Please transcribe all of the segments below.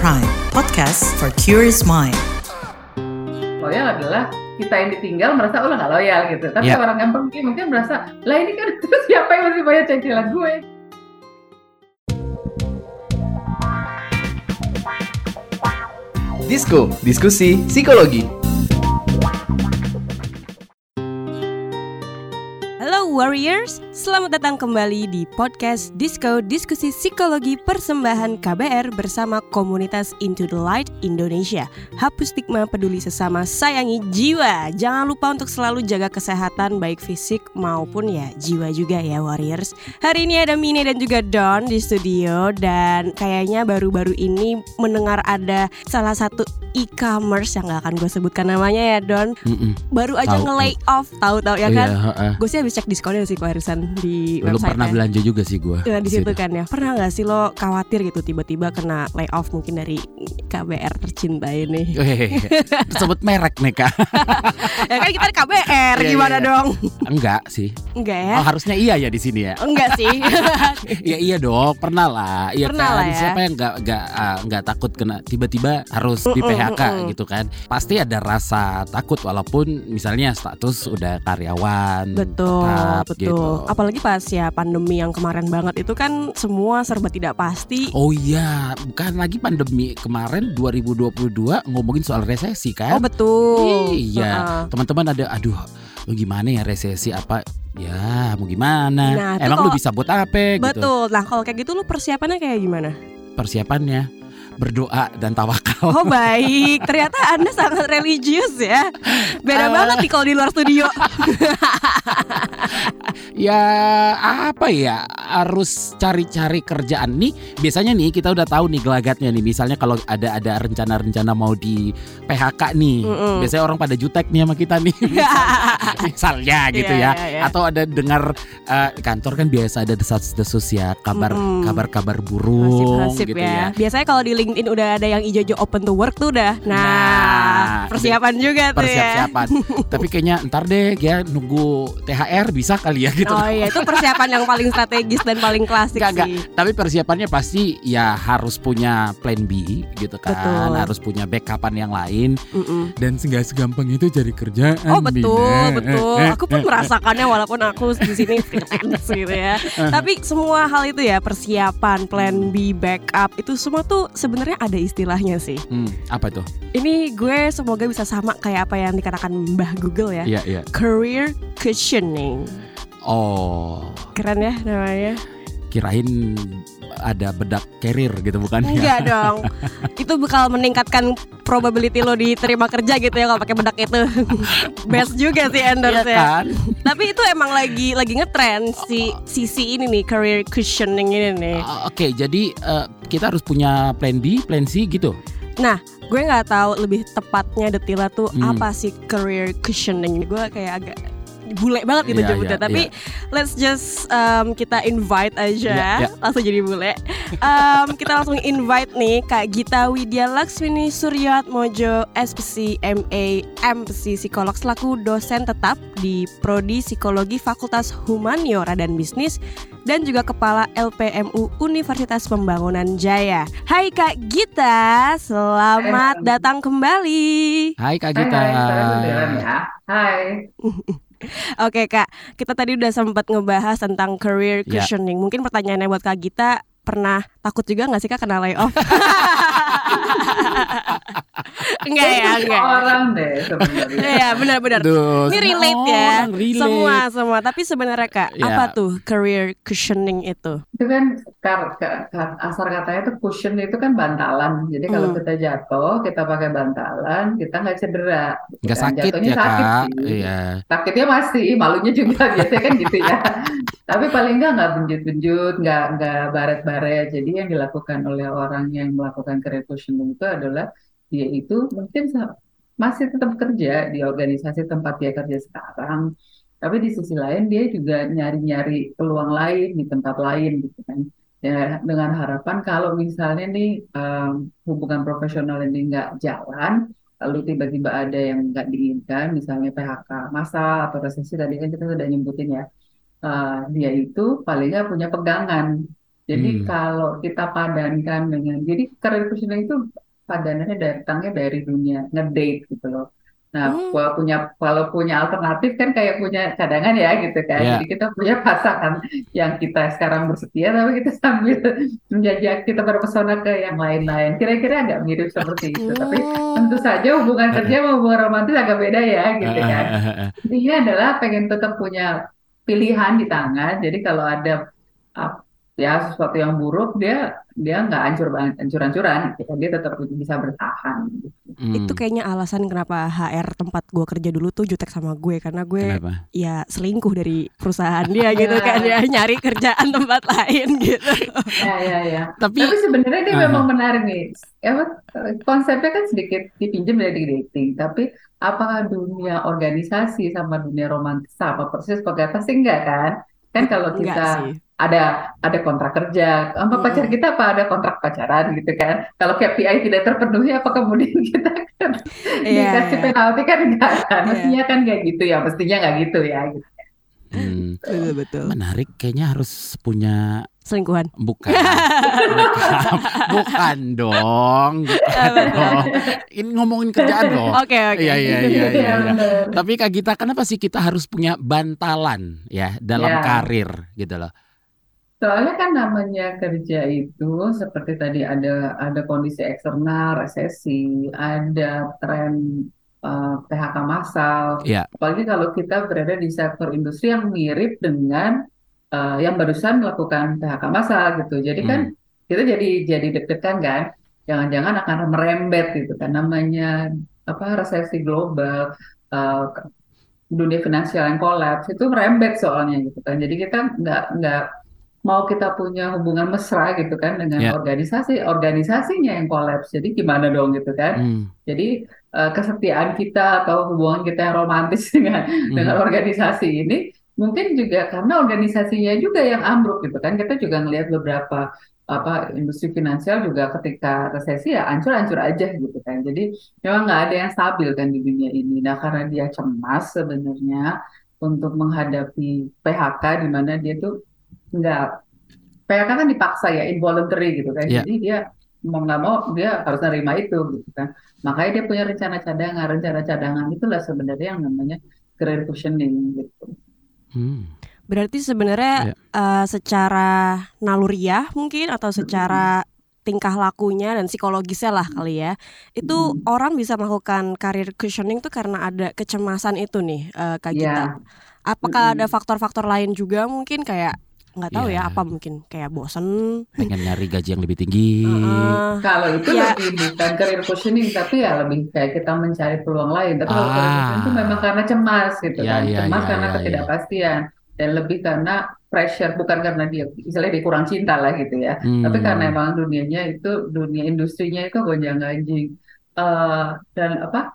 Prime, podcast for curious mind. Loyal adalah kita yang ditinggal merasa oh nggak loyal gitu. Tapi Ya. orang yang pergi mungkin merasa lah ini kan terus siapa yang masih bayar cicilan gue? Disko, diskusi psikologi. Halo Warriors, selamat datang kembali di podcast Disco Diskusi Psikologi Persembahan KBR bersama komunitas Into the Light Indonesia. Hapus stigma, peduli sesama, sayangi jiwa. Jangan lupa untuk selalu jaga kesehatan baik fisik maupun ya jiwa juga ya Warriors. Hari ini ada Mine dan juga Don di studio dan kayaknya baru-baru ini mendengar ada salah satu e-commerce yang gak akan gue sebutkan namanya ya Don. Mm-mm. Baru aja nge-lay off, tahu-tahu ya kan? Iya, heeh. Gue sih habis cek diskonnya sih kewarisan di Belum website pernah belanja juga sih gue. Ya, di situ kan ya. Pernah nggak sih lo khawatir gitu tiba-tiba kena layoff mungkin dari KBR tercinta ini? Hehehe. Sebut merek nih kak ya kan kita di KBR Iya, gimana iya, iya. dong? Enggak sih Enggak ya? Oh harusnya iya ya di sini ya Enggak sih. Ya iya dong pernah lah Iya Pernah kan lah ya. Siapa yang enggak, enggak, ah, enggak takut kena Tiba-tiba harus di PHK gitu kan Pasti ada rasa takut Walaupun misalnya status udah karyawan betul, tetap betul. gitu. Apalagi pas ya pandemi yang kemarin banget itu kan semua serba tidak pasti. Oh iya Bukan lagi pandemi kemarin 2022 Ngomongin soal resesi kan Oh betul. Iya, teman-teman ada, aduh, lu gimana ya resesi apa? Ya, mau gimana? Nah, Emang lu kalau- bisa buat apa gitu? Betul. Nah kalau kayak gitu lo persiapannya kayak gimana? Persiapannya berdoa dan tawakal. Oh baik, ternyata anda sangat religius ya. Beda Ah. banget nih kalau di luar studio. ya apa ya? Harus cari-cari kerjaan nih. Biasanya nih kita udah tahu nih gelagatnya nih. Misalnya kalau ada ada rencana-rencana mau di PHK nih, Mm-mm. biasanya orang pada jutek nih sama kita nih. Misalnya gitu Iya, ya. iya, iya. Atau ada dengar eh, kantor kan biasa ada desas-desus ya, kabar Mm-mm. kabar-kabar burung Nasib-nasib gitu ya. Biasanya kalau di LinkedIn udah ada yang ijo-ijo open to work tuh udah. Nah, Nah, persiapan juga tuh ya. persiapan. Tapi kayaknya ntar deh ya nunggu THR bisa kali ya gitu. Oh iya, itu persiapan yang paling strategis dan paling klasik enggak. sih. Tapi persiapannya pasti ya harus punya plan B gitu kan, Betul. harus punya backupan yang lain Mm-mm. dan nggak segampang itu cari kerjaan. Oh betul, Bina. betul. Aku pun merasakannya walaupun aku di sini freelance gitu ya. Tapi semua hal itu ya persiapan, plan B, backup itu semua tuh sebenarnya ada istilahnya sih. Hmm, apa tuh? Ini gue semoga bisa sama kayak apa yang dikatakan Mbah Google ya. Iya, iya. Career cushioning. Oh, Keren ya namanya. kirain ada bedak carrier gitu bukan? Enggak dong. Itu bakal meningkatkan probability lo diterima kerja gitu ya kalau pakai bedak itu. Best juga sih Iya endorse ya. kan? Tapi itu emang lagi lagi ngetren si sisi ini nih career cushioning ini nih. Uh, Oke, jadi uh, kita harus punya plan B, plan C gitu. Nah, gue nggak tahu lebih tepatnya detailnya tuh Hmm. apa sih career cushioning. Gue kayak agak bule banget gitu Iya, nyebutnya. iya, Tapi let's just um, kita invite aja Iya, iya. langsung jadi bule. Um, kita langsung invite nih Kak Gita Widya Laksmini Suryat Mojo SPC MA MPC Psikolog selaku dosen tetap di Prodi Psikologi Fakultas Humaniora dan Bisnis dan juga Kepala LPMU Universitas Pembangunan Jaya. Hai Kak Gita, selamat Hai. datang kembali. Hai Kak Hai, Gita. hai, sekarang beneran ya. Hai. Oke Kak, kita tadi udah sempat ngebahas tentang career Ya. cushioning. Mungkin pertanyaannya buat Kak Gita, pernah takut juga nggak sih Kak kena layoff? enggak ya, enggak. Orang deh sebenarnya. Iya, benar-benar. Ini relate ya. relate. Semua semua, tapi sebenarnya Kak, Ya. apa tuh career cushioning itu? Itu kan kar- ka- ka- asal katanya itu cushion itu kan bantalan. Jadi kalau Hmm. kita jatuh, kita pakai bantalan, kita nggak cedera. Nggak kan. sakit Jatuhnya ya sakit Kak. sih. Iya. Sakitnya masih, malunya juga biasanya kan gitu ya. Tapi paling nggak nggak benjut-benjut, nggak nggak baret-baret. Jadi yang dilakukan oleh orang yang melakukan career cushioning itu adalah dia itu mungkin masih tetap kerja di organisasi tempat dia kerja sekarang, tapi di sisi lain dia juga nyari-nyari peluang lain di tempat lain gitu kan. Ya, dengan harapan kalau misalnya nih em, hubungan profesional ini nggak jalan, lalu tiba-tiba ada yang nggak diinginkan, misalnya PHK massal atau resesi tadi kan kita sudah nyebutin ya, Eh, dia itu paling nggak punya pegangan. Jadi Hmm. kalau kita padankan dengan, jadi career positioning itu padanannya datangnya dari dunia ngedate gitu loh. Nah, Hmm. kalau punya kalau punya alternatif kan kayak punya cadangan ya gitu kan. Ya. Jadi kita punya pasangan yang kita sekarang bersetia, tapi kita sambil menjajak kita berpesona ke yang lain-lain. Kira-kira agak mirip seperti itu. Tapi tentu saja hubungan kerja sama hubungan romantis agak beda ya gitu Ah, kan. ah, ah, ah. Intinya adalah pengen tetap punya pilihan di tangan. Jadi kalau ada ya sesuatu yang buruk, dia dia nggak hancur banget, hancur-hancuran. gitu. Dia tetap bisa bertahan. gitu. Hmm. Itu kayaknya alasan kenapa HR tempat gue kerja dulu tuh jutek sama gue karena gue Kenapa? ya selingkuh dari perusahaan dia gitu kan ya nyari kerjaan tempat lain gitu. Ya ya ya. Tapi Tapi sebenarnya dia Aha. memang menarik nih. Ya, konsepnya kan sedikit dipinjam dari dating, tapi apakah dunia organisasi sama dunia romantis sama persis? Pokoknya pasti enggak kan? Kan kalau Enggak kita sih. Ada ada kontrak kerja sama Mm-mm. pacar kita apa ada kontrak pacaran gitu kan kalau KPI tidak terpenuhi apa kemudian kita kan Iya, dikasih iya. penalti kan enggak kan Iya. mestinya kan kayak gitu ya mestinya nggak gitu ya gitu. hmm, Betul betul. menarik kayaknya harus punya Selingkuhan. bukan bukan, bukan dong bukan Apa tuh? dong ini ngomongin kerjaan loh Oke oke. Iya iya iya iya. iya. bener. Tapi Kak Gita, kenapa sih kita harus punya bantalan ya dalam Ya. karir gitu loh? Soalnya kan namanya kerja itu seperti tadi ada ada kondisi eksternal resesi ada tren eh, PHK massal Iya. apalagi kalau kita berada di sektor industri yang mirip dengan eh, yang barusan melakukan PHK massal gitu. Jadi kan kita jadi jadi deg-degan kan, jangan-jangan akan merembet gitu kan namanya apa resesi global, eh, dunia finansial yang kolaps itu merembet soalnya gitu kan. Jadi kita nggak nggak mau kita punya hubungan mesra gitu kan dengan Ya. organisasi, organisasinya yang kolaps. Jadi gimana dong gitu kan? Hmm, Jadi eh, kesetiaan kita atau hubungan kita yang romantis dengan hmm. dengan organisasi ini mungkin juga karena organisasinya juga yang ambruk gitu kan kita juga ngelihat beberapa apa industri finansial juga ketika resesi ya ancur-ancur aja gitu kan jadi memang nggak ada yang stabil kan di dunia ini nah karena dia cemas sebenarnya untuk menghadapi PHK di mana dia tuh nggak PHK kan dipaksa ya involuntary gitu kan Iya. jadi dia mau nggak mau dia harus nerima itu gitu kan makanya dia punya rencana cadangan rencana cadangan itulah sebenarnya yang namanya career cushioning gitu Hmm. Berarti sebenarnya Iya. eh, secara naluriah mungkin atau secara tingkah lakunya dan psikologisnya lah kali ya. Itu Mm. orang bisa melakukan career cushioning tuh karena ada kecemasan itu nih eh, Kak Gita. ya Apakah ada Mm-mm. faktor-faktor lain juga mungkin kayak nggak tahu ya Iya. apa mungkin kayak bosen. Pengen nyari gaji yang lebih tinggi. Heeh. Kalau itu Ya. lebih bukan career cushioning, tapi ya lebih kayak kita mencari peluang lain. Tapi kalau career Ah. cushioning itu memang karena cemas gitu Ya, kan, ya, cemas ya, karena ya, ya. ketidakpastian dan lebih karena pressure, bukan karena dia, istilahnya dia kurang cinta lah gitu ya. Hmm. Tapi karena emang dunianya itu, dunia industrinya itu gonjang ganjing Eh, dan apa?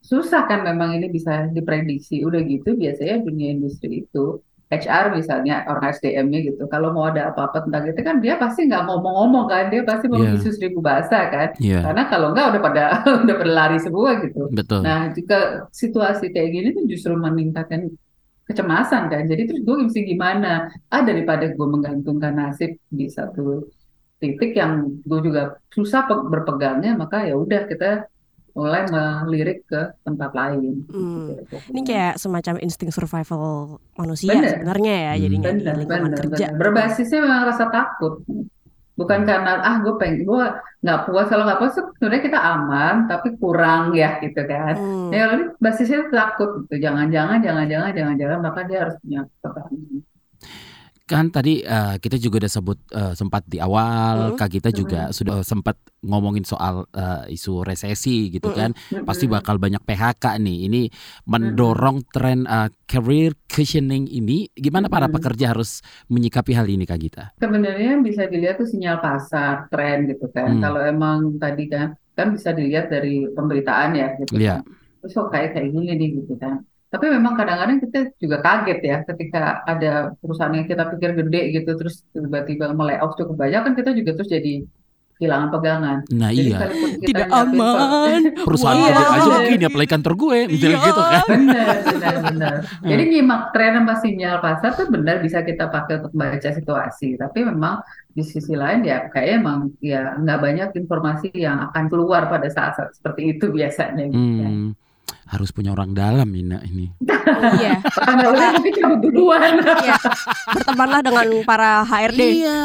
Susah kan memang ini bisa diprediksi. Udah gitu biasanya dunia industri itu HR misalnya orang SDM-nya gitu. Kalau mau ada apa-apa tentang itu kan dia pasti nggak ngomong-ngomong kan, dia pasti mau bisu seribu bahasa kan. Iya, Karena kalau nggak udah pada udah pada lari semua gitu. betul. Nah, jika situasi kayak gini tuh justru meningkatkan kecemasan kan. Jadi terus gue mesti gimana? Ah daripada gue menggantungkan nasib di satu titik yang gue juga susah pe- berpegangnya, maka ya udah kita mulai melirik ke tempat lain. Hmm. Gitu. Ini kayak semacam insting survival manusia Bener. sebenarnya ya Hmm. jadinya di benar, lingkungan benar, kerja. benar. Berbasisnya memang rasa takut. Bukan karena ah gue pengen gue nggak puas kalau nggak puas sebenarnya kita aman tapi kurang ya gitu kan. Hmm. Ya ini basisnya takut gitu. Jangan-jangan, jangan-jangan, jangan-jangan maka dia harus punya pertahanan. Kan tadi eh, kita juga udah sebut eh, sempat di awal, Hmm. Kak Gita juga sudah sempat ngomongin soal eh, isu resesi gitu Mm-mm. kan. Pasti bakal banyak PHK nih. Ini mendorong tren eh, career cushioning ini. Gimana para Mm-mm. pekerja harus menyikapi hal ini Kak Gita? Sebenarnya bisa dilihat tuh sinyal pasar, tren gitu kan. Hmm. Kalau emang tadi kan kan bisa dilihat dari pemberitaan ya gitu Iya. kan. Terus kok kayak kayak gini nih gitu kan. Tapi memang kadang-kadang kita juga kaget ya ketika ada perusahaan yang kita pikir gede gitu terus tiba-tiba melay off cukup banyak kan kita juga terus jadi kehilangan pegangan. Nah Jadi iya. Tidak aman. Perusahaan Wah. gede aja begini apalagi kantor gue misalnya Iya. gitu kan. Benar, benar, benar. Hmm. Jadi nyimak tren sama sinyal pasar tuh benar bisa kita pakai untuk baca situasi. Tapi memang di sisi lain ya kayaknya emang ya nggak banyak informasi yang akan keluar pada saat-saat seperti itu biasanya. gitu. Hmm, harus punya orang dalam Ina ini. Iya. Mungkin cabut duluan. Iya. Bertemanlah dengan para HRD. Iya.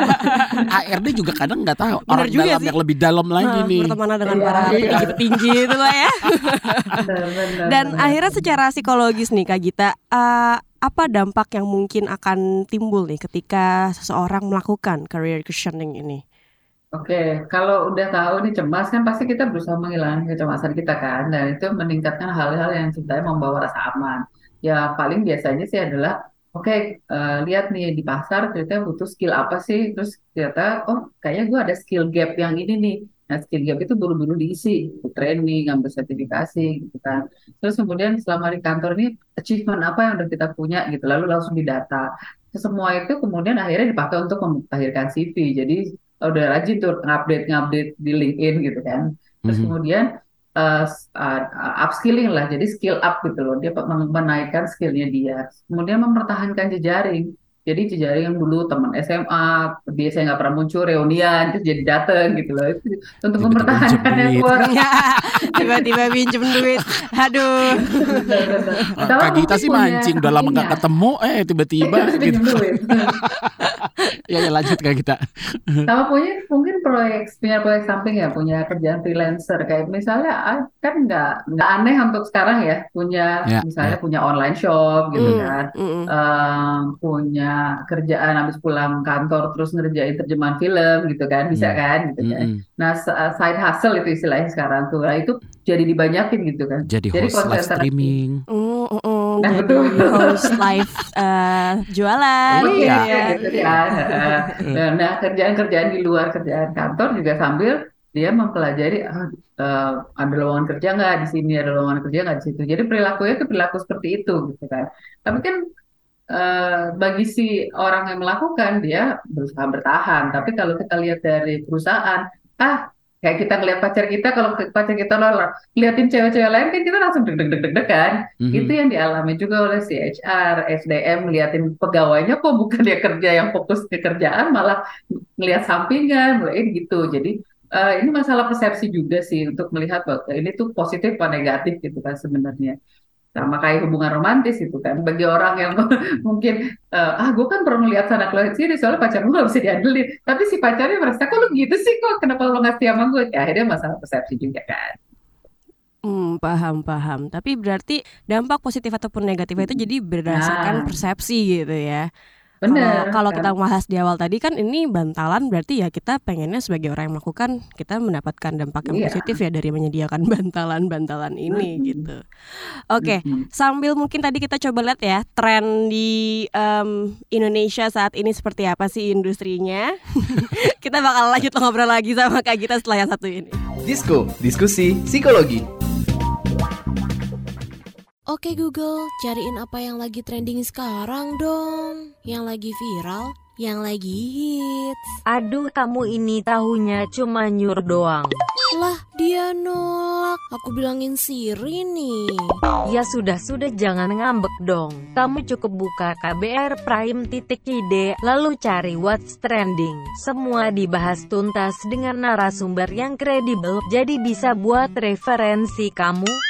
HRD juga kadang nggak tahu Bener orang juga dalam sih. yang lebih dalam lagi Nah, nih. bertemanlah dengan Iya, para iya. petinggi-petinggi itu lah ya. Dan akhirnya secara psikologis nih Kak Gita, eh, apa dampak yang mungkin akan timbul nih ketika seseorang melakukan career cushioning ini? Oke, kalau udah tahu nih cemas kan pasti kita berusaha menghilangkan kecemasan kita kan, dan itu meningkatkan hal-hal yang sebenarnya membawa rasa aman. Ya paling biasanya sih adalah, oke eh, lihat nih di pasar ternyata butuh skill apa sih, terus ternyata oh kayaknya gue ada skill gap yang ini nih. Nah skill gap itu buru-buru diisi, training, ngambil sertifikasi gitu kan. Terus kemudian selama di kantor ini achievement apa yang udah kita punya gitu, lalu langsung didata. Semua itu kemudian akhirnya dipakai untuk memutahirkan CV. Jadi udah rajin tuh ngupdate ngupdate di LinkedIn gitu kan terus Mhm. kemudian uh, uh, upskilling lah jadi skill up gitu loh dia men- menaikkan skillnya dia kemudian mempertahankan jejaring jadi jejaring yang dulu teman SMA biasanya nggak pernah muncul reunian terus jadi dateng gitu loh itu untuk Tiba-tiba mempertahankan pinjem duit. network Tiba-tiba pinjem duit. Aduh. Atau Kak Gita mungkin sih mancing udah lama nggak ketemu eh tiba-tiba gitu. duit. Ya ya lanjut Kak Gita. Sama punya mungkin proyek punya proyek samping ya punya kerjaan freelancer kayak misalnya ah, kan nggak nggak aneh untuk sekarang ya punya Ya, misalnya ya. punya online shop gitu Hmm, kan mm-mm. Ehm, punya kerjaan habis pulang kantor terus ngerjain terjemahan film gitu kan bisa Hmm. kan gitu kan Mm-mm. nah s- side hustle itu istilahnya sekarang tuh nah itu jadi dibanyakin gitu kan Jadi Jadi host live streaming. Mm, Nah, Jadi betul. host live eh, jualan Oh, gitu iya. ya. gitu kan. Nah, nah, kerjaan-kerjaan di luar kerjaan kantor juga sambil dia mempelajari ah, eh, ada lowongan kerja nggak di sini, ada lowongan kerja nggak di situ. Jadi perilakunya itu perilaku seperti itu gitu kan. Tapi kan eh, bagi si orang yang melakukan dia berusaha bertahan. Tapi kalau kita lihat dari perusahaan, ah kayak kita ngeliat pacar kita, kalau pacar kita lolos, liatin cewek-cewek lain kan kita langsung deg-deg-deg-deg kan. Mhm. Itu yang dialami juga oleh si HR, SDM, liatin pegawainya kok bukan dia kerja yang fokus ke kerjaan, malah ngelihat sampingan, mulai gitu. Jadi eh, ini masalah persepsi juga sih untuk melihat bahwa ini tuh positif apa negatif gitu kan sebenarnya. Sama kayak hubungan romantis itu kan. Bagi orang yang mungkin eh, ah gue kan pernah melihat sana keluar sini soalnya pacar gue gak bisa diandelin. Tapi si pacarnya merasa kok lu gitu sih kok kenapa lu nggak setia sama gue? Ya, akhirnya masalah persepsi juga kan. Hmm, paham paham. Tapi berarti dampak positif ataupun negatifnya itu jadi berdasarkan Nah. persepsi gitu ya. Benar. Kalau kalau kita kan? bahas di awal tadi kan ini bantalan berarti ya kita pengennya sebagai orang yang melakukan kita mendapatkan dampak yang Iya. positif ya dari menyediakan bantalan-bantalan ini Mm-mm. gitu. Oke, Mm-mm. sambil mungkin tadi kita coba lihat ya tren di em, Indonesia saat ini seperti apa sih industrinya. kita bakal lanjut ngobrol lagi sama Kak Gita setelah yang satu ini. Disko, diskusi psikologi. Oke Google, cariin apa yang lagi trending sekarang dong. Yang lagi viral, yang lagi hits. Aduh kamu ini tahunya cuma nyur doang Lah, dia nolak. Aku bilangin Siri nih. Ya sudah-sudah jangan ngambek dong Kamu cukup buka KBR Prime titik ide Lalu cari what's trending Semua dibahas tuntas dengan narasumber yang kredibel Jadi bisa buat referensi kamu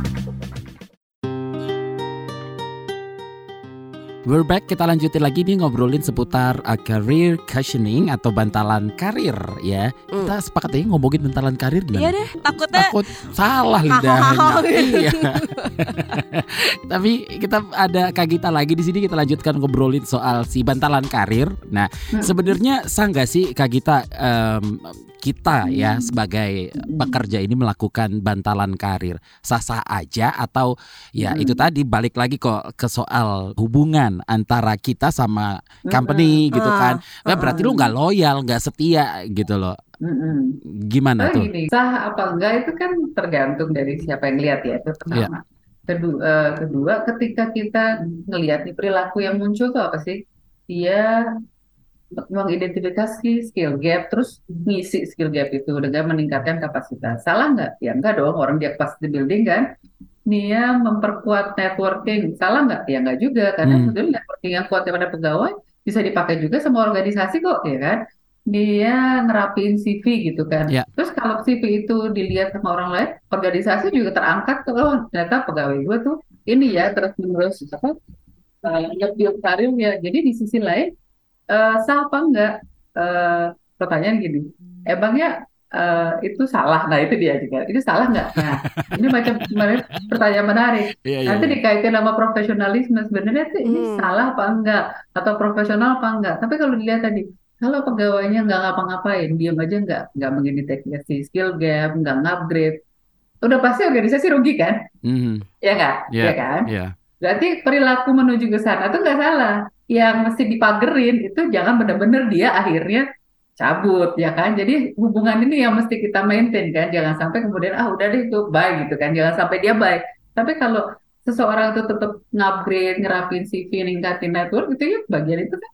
We're back, kita lanjutin lagi nih ngobrolin seputar uh, career cushioning atau bantalan karir ya. Hmm. Kita sepakat ya ngomongin bantalan karir gimana? Iya deh, takutnya Takut salah lidahnya. iya. Tapi kita ada Kak Gita lagi di sini kita lanjutkan ngobrolin soal si bantalan karir. Nah, Hmm. sebenarnya sah nggak sih Kak Gita em, kita ya Hmm. sebagai pekerja ini melakukan bantalan karir sah-sah aja atau ya Hmm. itu tadi balik lagi kok ke soal hubungan antara kita sama company gitu Ah, kan. Nah, berarti lu nggak loyal, nggak setia gitu loh. Mm-mm. Gimana Oh tuh? gini, sah apa enggak itu kan tergantung dari siapa yang lihat ya, itu Iya. pertama. Kedua, eh, kedua, ketika kita ngelihat nih perilaku yang muncul tuh apa sih? Dia mengidentifikasi skill gap, terus ngisi skill gap itu dengan meningkatkan kapasitas. Salah nggak? Ya enggak dong, orang dia capacity building kan. Dia memperkuat networking. Salah nggak? Ya enggak juga, karena Hmm. sebetulnya networking yang kuat daripada pegawai bisa dipakai juga sama organisasi kok, ya kan? Dia ngerapiin CV gitu kan. Ya. Terus kalau CV itu dilihat sama orang lain, organisasi juga terangkat tuh, oh ternyata pegawai gue tuh ini ya terus menerus apa uh, nge-build karirnya. Jadi di sisi lain eh, sah apa enggak? Eh, pertanyaan gini, emangnya eh, itu salah? Nah itu dia juga, itu salah enggak? Nah ini macam pertanyaan menarik. Iya, iya, Nanti iya. dikaitkan sama profesionalisme sebenarnya ini Hmm. salah apa enggak atau profesional apa enggak. Tapi kalau dilihat tadi kalau pegawainya nggak ngapa-ngapain, diam aja nggak nggak mengidentifikasi skill gap, nggak ngupgrade, udah pasti organisasi rugi kan? Mhm. Ya nggak? Iya, Ya kan? Iya. Berarti perilaku menuju ke sana tuh nggak salah. Yang mesti dipagerin itu jangan benar-benar dia akhirnya cabut ya kan. Jadi hubungan ini yang mesti kita maintain kan. Jangan sampai kemudian ah udah deh itu bye gitu kan. Jangan sampai dia bye. Tapi kalau seseorang itu tetap ngupgrade, ngerapin CV, ningkatin network itu ya bagian itu kan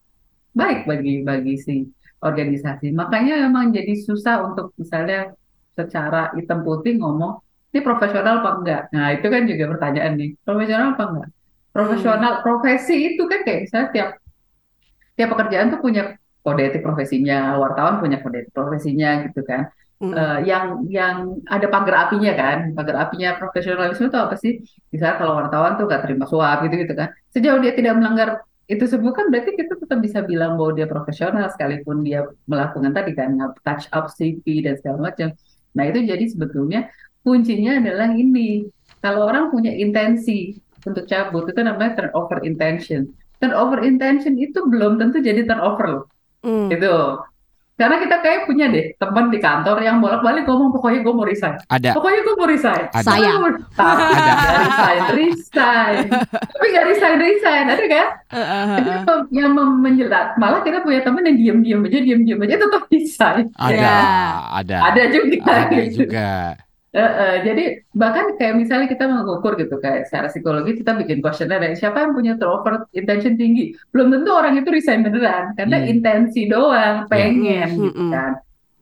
baik bagi bagi si organisasi. Makanya memang jadi susah untuk misalnya secara hitam putih ngomong ini profesional apa enggak. Nah itu kan juga pertanyaan nih, profesional apa enggak? Profesional profesi itu kan kayak misalnya tiap tiap pekerjaan tuh punya kode etik profesinya, wartawan punya kode etik profesinya gitu kan. Mm. Eh, yang yang ada pagar apinya kan, pagar apinya profesionalisme itu apa sih? Misalnya kalau wartawan tuh gak terima suap gitu gitu kan. Sejauh dia tidak melanggar itu semua kan berarti kita tetap bisa bilang bahwa dia profesional sekalipun dia melakukan tadi kan touch up CV dan segala macam. Nah itu jadi sebetulnya kuncinya adalah ini. Kalau orang punya intensi untuk cabut itu namanya turnover intention. Turnover intention itu belum tentu jadi turnover loh. Mm. Itu. Karena kita kayak punya deh teman di kantor yang bolak-balik ngomong pokoknya gue mau resign. Ada. Pokoknya gue mau resign. Ada. Saya. Tapi Ada. resign, resign. Tapi nggak resign, resign. Ada kan? Eh, Itu eh. yang- menjelat. Malah kita punya teman yang diam-diam aja, diam-diam aja tetap resign. Ada. Ya. Ada. Ada juga. Ada gitu. juga. Eh, eh, jadi bahkan kayak misalnya kita mengukur gitu kayak secara psikologi kita bikin kuesioner ya, siapa yang punya turnover intention tinggi belum tentu orang itu resign beneran karena Hmm. intensi doang pengen Hmm, gitu hmm. kan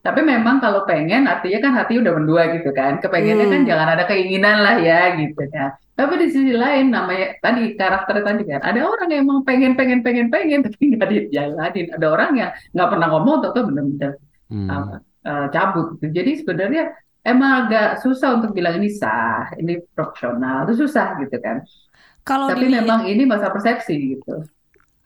tapi memang kalau pengen artinya kan hati udah mendua gitu kan kepengennya kan Hmm. jangan ada keinginan lah ya gitu kan tapi di sisi lain namanya tadi karakter tadi kan ada orang yang emang pengen pengen pengen pengen tapi nggak dijalanin ada orang yang nggak pernah ngomong atau bener-bener Hmm. apa, eh, cabut gitu. Jadi sebenarnya emang agak susah untuk bilang ini sah, ini profesional, itu susah gitu kan. Kalau Tapi dilihat- memang ini masalah persepsi gitu.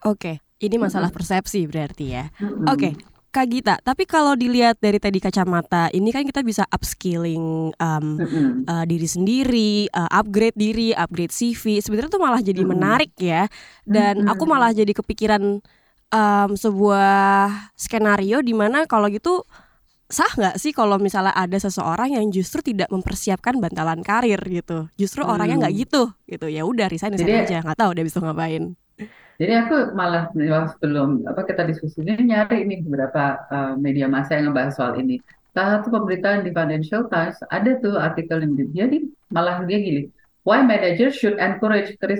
Oke, ini masalah persepsi berarti ya. Mm-mm. Oke, Kak Gita, tapi kalau dilihat dari tadi kacamata, ini kan kita bisa upskilling um, Mm-mm. uh, diri sendiri, uh, upgrade diri, upgrade CV. Sebenarnya tuh malah jadi Mm-mm. menarik ya. Dan Mm-mm. aku malah jadi kepikiran um, sebuah skenario di mana kalau gitu sah nggak sih kalau misalnya ada seseorang yang justru tidak mempersiapkan bantalan karir gitu. Justru orangnya nggak Hmm. gitu, gitu. Ya udah resign resign Jadi- aja, nggak tahu dia bisa ngapain. Jadi aku malah sebelum apa kita diskusi ini nyari nih beberapa uh, media massa yang ngebahas soal ini. Salah satu pemberitaan di Financial Times ada tuh artikel yang di- jadi malah dia gini, why managers should encourage career.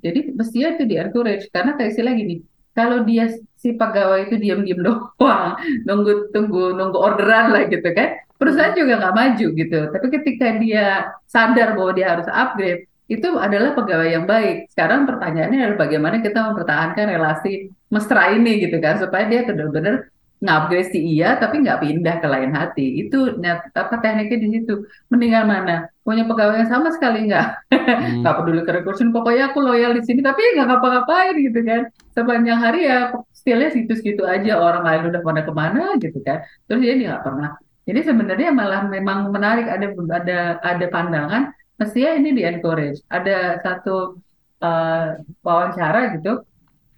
Jadi mestinya itu di encourage karena kayak istilah gini, kalau dia si pegawai itu diam-diam doang, nunggu tunggu nunggu orderan lah gitu kan, perusahaan juga nggak maju gitu. Tapi ketika dia sadar bahwa dia harus upgrade, itu adalah pegawai yang baik. Sekarang pertanyaannya adalah bagaimana kita mempertahankan relasi mesra ini gitu kan, supaya dia benar-benar ngupgrade iya tapi nggak pindah ke lain hati. Itu nyat- apa tekniknya di situ. Mendingan mana? Punya pegawai yang sama sekali nggak? Hmm. nggak peduli ke recruitment, pokoknya aku loyal di sini tapi nggak ngapa-ngapain gitu kan. Sepanjang hari ya stillnya situ-situ aja orang lain udah pada ke mana gitu kan. Terus dia nggak pernah. Jadi sebenarnya malah memang menarik ada ada ada pandangan mestinya ini di encourage. Ada satu eh, wawancara gitu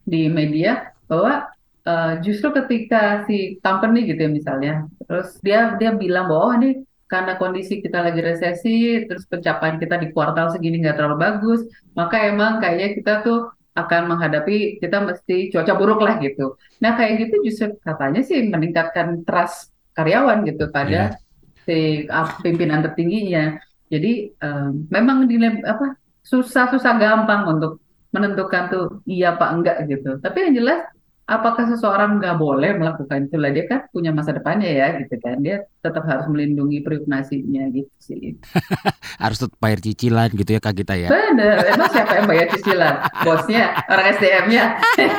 di media bahwa eh, justru ketika si company gitu ya misalnya, terus dia dia bilang bahwa oh ini karena kondisi kita lagi resesi, terus pencapaian kita di kuartal segini nggak terlalu bagus, maka emang kayaknya kita tuh akan menghadapi kita mesti cuaca buruk lah gitu. Nah kayak gitu justru katanya sih meningkatkan trust karyawan gitu pada si uh, pimpinan tertingginya. Jadi em, memang di apa susah-susah gampang untuk menentukan tuh iya apa enggak gitu. Tapi yang jelas apakah seseorang nggak boleh melakukan itu lah dia kan punya masa depannya ya gitu kan. Dia tetap harus melindungi privasinya gitu sih. Harus tetap bayar cicilan gitu ya Kak Gita ya. Bener, emang siapa yang bayar cicilan? Bosnya, orang SDM-nya.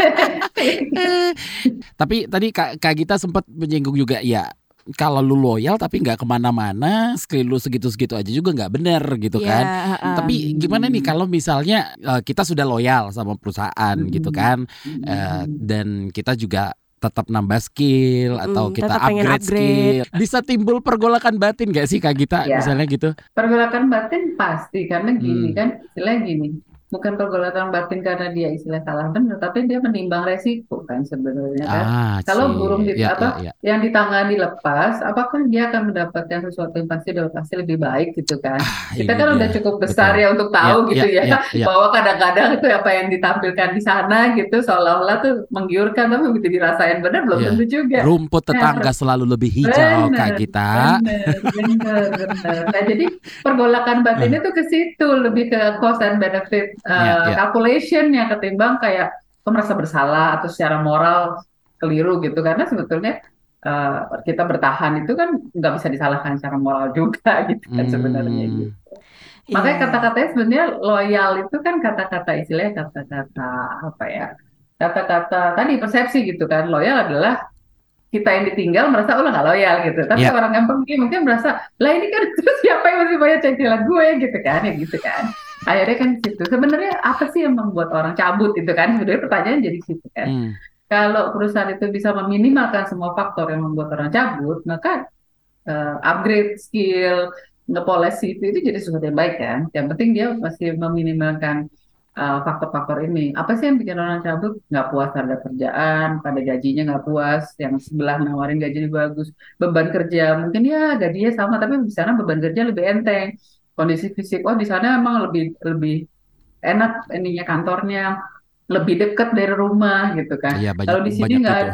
Tapi tadi Kak, Kak Gita sempat menyinggung juga ya kalau lu loyal tapi nggak ke mana-mana, skill lu segitu-segitu aja juga nggak bener gitu Iya, kan. heeh. Tapi gimana nih kalau misalnya eh, kita sudah loyal sama perusahaan gitu kan, eh, dan kita juga tetap nambah skill atau Mm, kita pengen upgrade, skill, bisa timbul pergolakan batin gak sih Kak Gita Ya. misalnya gitu? Pergolakan batin pasti karena gini Hmm. kan istilahnya gini bukan pergolakan batin karena dia istilah salah benar tapi dia menimbang resiko kan sebenarnya kan Ah, kalau burung di Ya, apa ya, ya. yang ditangani lepas apakah dia akan mendapatkan sesuatu yang pasti dan pasti lebih baik gitu kan Ah, kita kan dia. udah cukup besar Betul. ya untuk tahu Ya, gitu ya, ya, ya, ya. bahwa kadang-kadang itu apa yang ditampilkan di sana gitu seolah-olah tuh menggiurkan tapi begitu dirasain benar belum Ya. tentu juga Rumput tetangga selalu lebih hijau Kak Bener, Gita. Bener, bener, bener. Nah, jadi pergolakan batinnya tuh ke situ, lebih ke cost and benefit uh, Iya, iya. calculation yang ketimbang kayak kok merasa bersalah atau secara moral keliru gitu. Karena sebetulnya uh, kita bertahan itu kan nggak bisa disalahkan secara moral juga gitu kan sebenarnya Hmm. gitu. Makanya Iya. kata-katanya sebenarnya loyal itu kan kata-kata istilahnya kata-kata apa ya? Kata-kata tadi persepsi gitu kan. Loyal adalah kita yang ditinggal merasa oh nggak loyal gitu. Tapi Iya. orang yang pergi mungkin merasa lah ini kan terus siapa yang masih bayar cicilan gue gitu kan ya gitu kan. Akhirnya kan situ. Sebenarnya apa sih yang membuat orang cabut itu kan? Sebenarnya pertanyaan jadi situ kan. Hmm. Kalau perusahaan itu bisa meminimalkan semua faktor yang membuat orang cabut, maka eh, upgrade skill, ngepoles itu itu jadi sesuatu yang baik kan. Yang penting dia masih meminimalkan eh, faktor-faktor ini. Apa sih yang bikin orang cabut? Nggak puas terhadap kerjaan, pada gajinya nggak puas, yang sebelah nawarin gajinya bagus, beban kerja mungkin ya gajinya sama, tapi di sana beban kerja lebih enteng. Kondisi fisik, oh di sana emang lebih lebih enak ininya kantornya, lebih dekat dari rumah gitu kan. Iya banyak Kalau di sini banyak nggak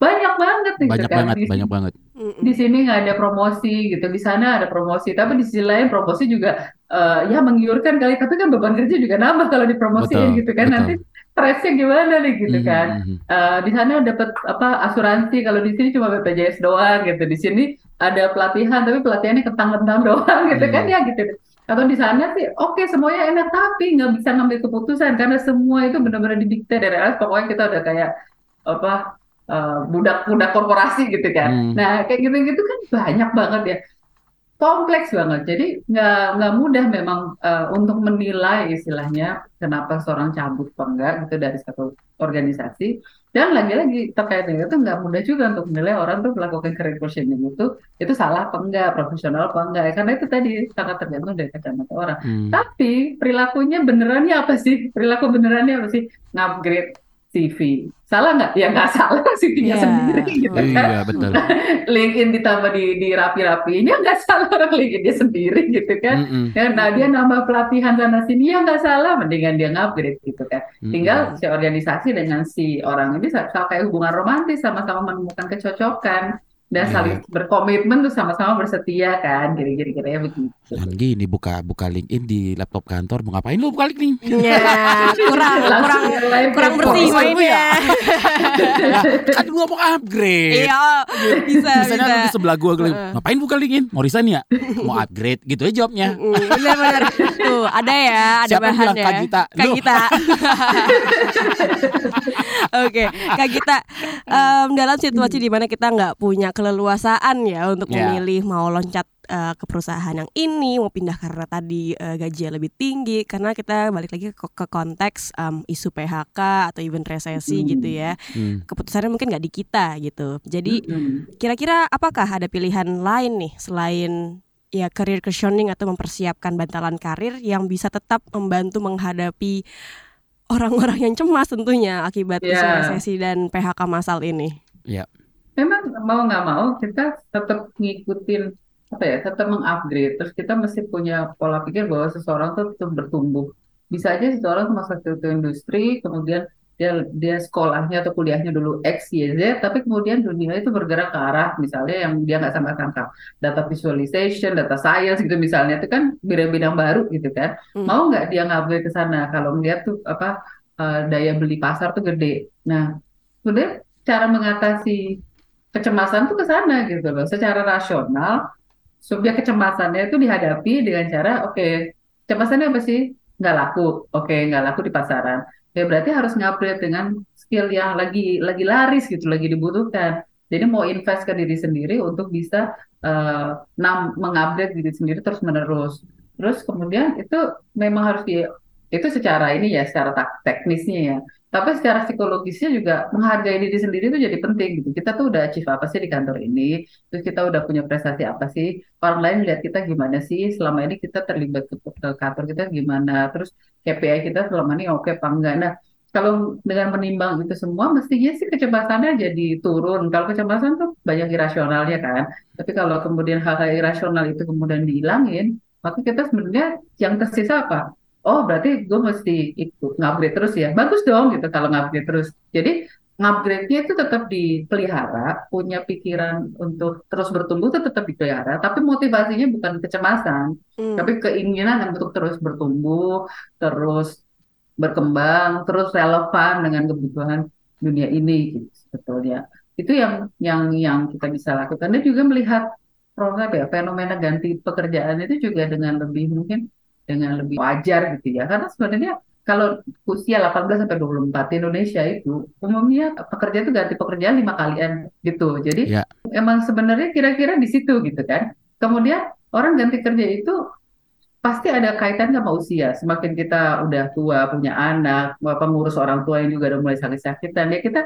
banyak banget gitu Banyak kan. banget, Di banyak banget. Di sini nggak ada promosi gitu. Di sana ada promosi. Tapi di sisi lain promosi juga eh, ya menggiurkan kali. Tapi kan beban kerja juga nambah kalau dipromosiin Betul, gitu kan. betul. nanti stresnya gimana nih gitu Mhm, kan. mhm. Eh, di sana dapat apa asuransi. Kalau di sini cuma BPJS doang gitu. Di sini ada pelatihan tapi pelatihannya kentang-kentang doang gitu kan Hmm. ya gitu atau di sana sih oke semuanya enak tapi nggak bisa ngambil keputusan karena semua itu benar-benar didikte dari atas pokoknya kita udah kayak apa eh, budak-budak korporasi gitu kan Hmm. Nah, kayak gitu-gitu kan banyak banget ya. Kompleks banget. Jadi nggak nggak mudah memang eh, untuk menilai istilahnya kenapa seorang cabut apa enggak gitu dari satu organisasi. Dan lagi-lagi terkait dengan itu nggak mudah juga untuk menilai orang tuh melakukan career positioning itu itu salah apa enggak, profesional apa enggak. Ya, Karena itu tadi sangat tergantung dari kacamata orang. Hmm. Tapi perilakunya benerannya apa sih? Perilaku benerannya apa sih? Ngupgrade CV. Salah nggak? Ya nggak salah CV-nya Iya. sendiri gitu kan. Iya betul. LinkedIn ditambah di, di rapi-rapi ini nggak salah orang LinkedIn dia sendiri gitu kan. Mm-mm. Ya, nah dia nambah pelatihan sana sini ya nggak salah, mendingan dia ngupgrade gitu kan. Mm-mm. Tinggal si organisasi dengan si orang ini sa- sa- kayak hubungan romantis sama-sama menemukan kecocokan dan Iya, saling berkomitmen tuh sama-sama bersetia kan, kira-kira kira begitu. Dan gini buka buka LinkedIn di laptop kantor mau ngapain lu buka LinkedIn? Ya, kurang kurang kurang bersih mainnya. Lah, kan gua mau upgrade. Iya, bisa Misalnya bisa. di sebelah gua Heeh. ngapain buka LinkedIn? Mau resign ya? Mau upgrade gitu aja jawabnya. Mm, Benar-benar tuh ada ya, ada Siapa bahan bilang ya. Kak Gita? Kak. Gita. Oke, Kak Gita. em, dalam situasi di mana kita nggak punya keleluasaan ya untuk Ya. memilih mau loncat eh, ke perusahaan yang ini, mau pindah karena tadi eh, gajinya lebih tinggi, karena kita balik lagi ke, ke konteks em, isu PHK atau even resesi Hmm. gitu ya. Hmm. Keputusannya mungkin nggak di kita gitu. Jadi Mm-mm. Kira-kira apakah ada pilihan lain nih selain ya career cushioning atau mempersiapkan bantalan karir yang bisa tetap membantu menghadapi orang-orang yang cemas tentunya akibat isu resesi dan PHK massal ini. memang mau nggak mau kita tetap ngikutin apa ya tetap mengupgrade. Terus kita mesti punya pola pikir bahwa seseorang tuh tetap bertumbuh. Bisa aja seseorang tuh masuk ke industri kemudian dia dia sekolahnya atau kuliahnya dulu X Y Z tapi kemudian dunia itu bergerak ke arah misalnya yang dia nggak sangka-sangka data visualization data science gitu misalnya itu kan bidang-bidang baru gitu kan Hmm. mau nggak dia ngupgrade ke sana kalau melihat tuh apa eh, daya beli pasar tuh gede nah sebenarnya cara mengatasi kecemasan tuh ke sana gitu loh. Secara rasional, subjek kecemasannya itu dihadapi dengan cara, oke, kecemasannya apa sih? Nggak laku. Oke, nggak laku di pasaran. Ya berarti harus ngupgrade dengan skill yang lagi lagi laris gitu, lagi dibutuhkan. Jadi mau invest ke diri sendiri untuk bisa nam- mengupgrade diri sendiri terus menerus. Terus kemudian itu memang harus di itu secara ini ya, secara teknisnya ya. Tapi secara psikologisnya juga menghargai diri sendiri itu jadi penting gitu. Kita tuh udah achieve apa sih di kantor ini? Terus kita udah punya prestasi apa sih? Orang lain lihat kita gimana sih? Selama ini kita terlibat ke, ke kantor kita gimana? Terus KPI kita selama ini oke apa enggak? Nah, kalau dengan menimbang itu semua, mestinya sih kecemasannya jadi turun. Kalau kecemasan tuh banyak irasionalnya kan. Tapi kalau kemudian hal-hal irasional itu kemudian dihilangin, maka kita sebenarnya yang tersisa apa? Oh, berarti gue mesti ikut ngupgrade terus ya. Bagus dong gitu kalau ngupgrade terus. Jadi ngupgrade-nya itu tetap dipelihara, punya pikiran untuk terus bertumbuh itu tetap dipelihara, tapi motivasinya bukan kecemasan, Hmm. tapi keinginan untuk terus bertumbuh, terus berkembang, terus relevan dengan kebutuhan dunia ini gitu, sebetulnya. Itu yang yang yang kita bisa lakukan. Dan juga melihat program ya fenomena ganti pekerjaan itu juga dengan lebih mungkin dengan lebih wajar gitu ya. Karena sebenarnya kalau usia 18 sampai 24 di Indonesia itu umumnya pekerja itu ganti pekerjaan lima kalian gitu. Jadi Ya. emang sebenarnya kira-kira di situ gitu kan. Kemudian orang ganti kerja itu pasti ada kaitan sama usia. Semakin kita udah tua, punya anak, pengurus orang tua yang juga udah mulai sakit-sakitan, ya kita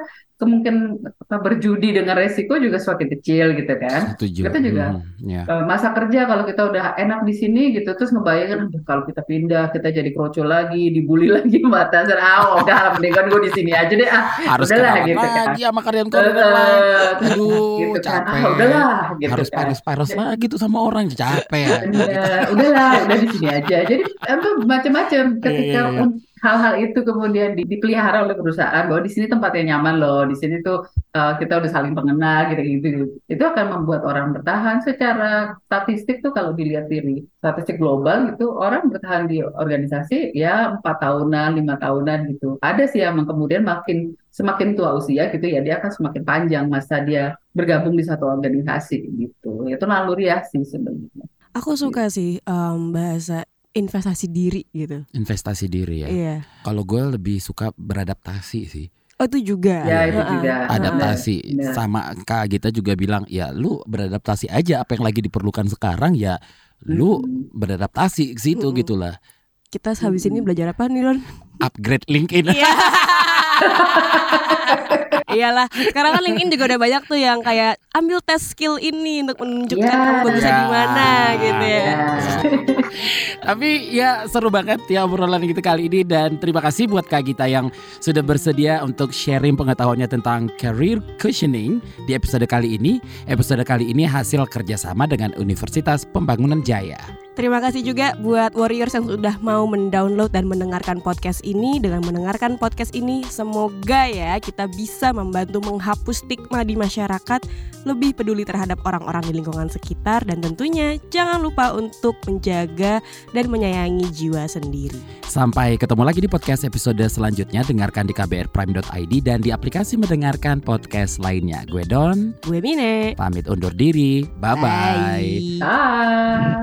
kemungkinan apa, berjudi dengan resiko juga semakin kecil gitu kan. Setuju. Kita juga Hmm, ya. Eh, masa kerja kalau kita udah enak di sini gitu terus ngebayangin "Aduh, kalau kita pindah kita jadi kroco lagi dibully lagi atasan ah udah lah, mendingan gue di sini aja deh ah Harus udahlah gitu kan lagi sama karyawan lain. eh, Aduh, gitu kan capek. ah udahlah gitu Harus kan panas-panas lagi tuh sama orang capek ya. Iya, udahlah udah di sini aja jadi apa macam-macam ketika Iya, iya, iya. Hal-hal itu kemudian di- dipelihara oleh perusahaan bahwa di sini tempatnya nyaman loh di sini tuh eh, kita udah saling mengenal gitu-gitu. Itu akan membuat orang bertahan secara statistik tuh kalau dilihat dari statistik global gitu orang bertahan di organisasi ya empat tahunan lima tahunan gitu. Ada sih yang kemudian makin semakin tua usia gitu ya dia akan semakin panjang masa dia bergabung di satu organisasi gitu. Itu naluri ya sih sebenarnya. Aku suka sih em, bahasa investasi diri gitu. Investasi diri ya. Iya. Kalau gue lebih suka beradaptasi sih. Oh itu juga. ya itu juga Adaptasi benar. sama Kak Gita juga bilang ya lu beradaptasi aja apa yang lagi diperlukan sekarang ya lu Mm. beradaptasi ke situ Mm-mm. gitulah. Kita habis ini belajar apa nih Lon? Upgrade LinkedIn. Iya. Iyalah, sekarang kan LinkedIn juga udah banyak tuh yang kayak ambil tes skill ini untuk menunjukkan Ya. kamu bagusnya di Ya. mana gitu ya. Ya. Tapi ya seru banget ya obrolan kita kali ini dan terima kasih buat Kak Gita yang sudah bersedia untuk sharing pengetahuannya tentang career cushioning di episode kali ini. Episode kali ini hasil kerjasama dengan Universitas Pembangunan Jaya. Terima kasih juga buat warriors yang sudah mau mendownload dan mendengarkan podcast ini. Dengan mendengarkan podcast ini, semoga ya kita bisa membantu menghapus stigma di masyarakat, lebih peduli terhadap orang-orang di lingkungan sekitar, dan tentunya jangan lupa untuk menjaga dan menyayangi jiwa sendiri. Sampai ketemu lagi di podcast episode selanjutnya. Dengarkan di kbrprime.id dan di aplikasi mendengarkan podcast lainnya. Gue Don, Gue Mine. pamit undur diri. Bye-bye. Bye. Ah.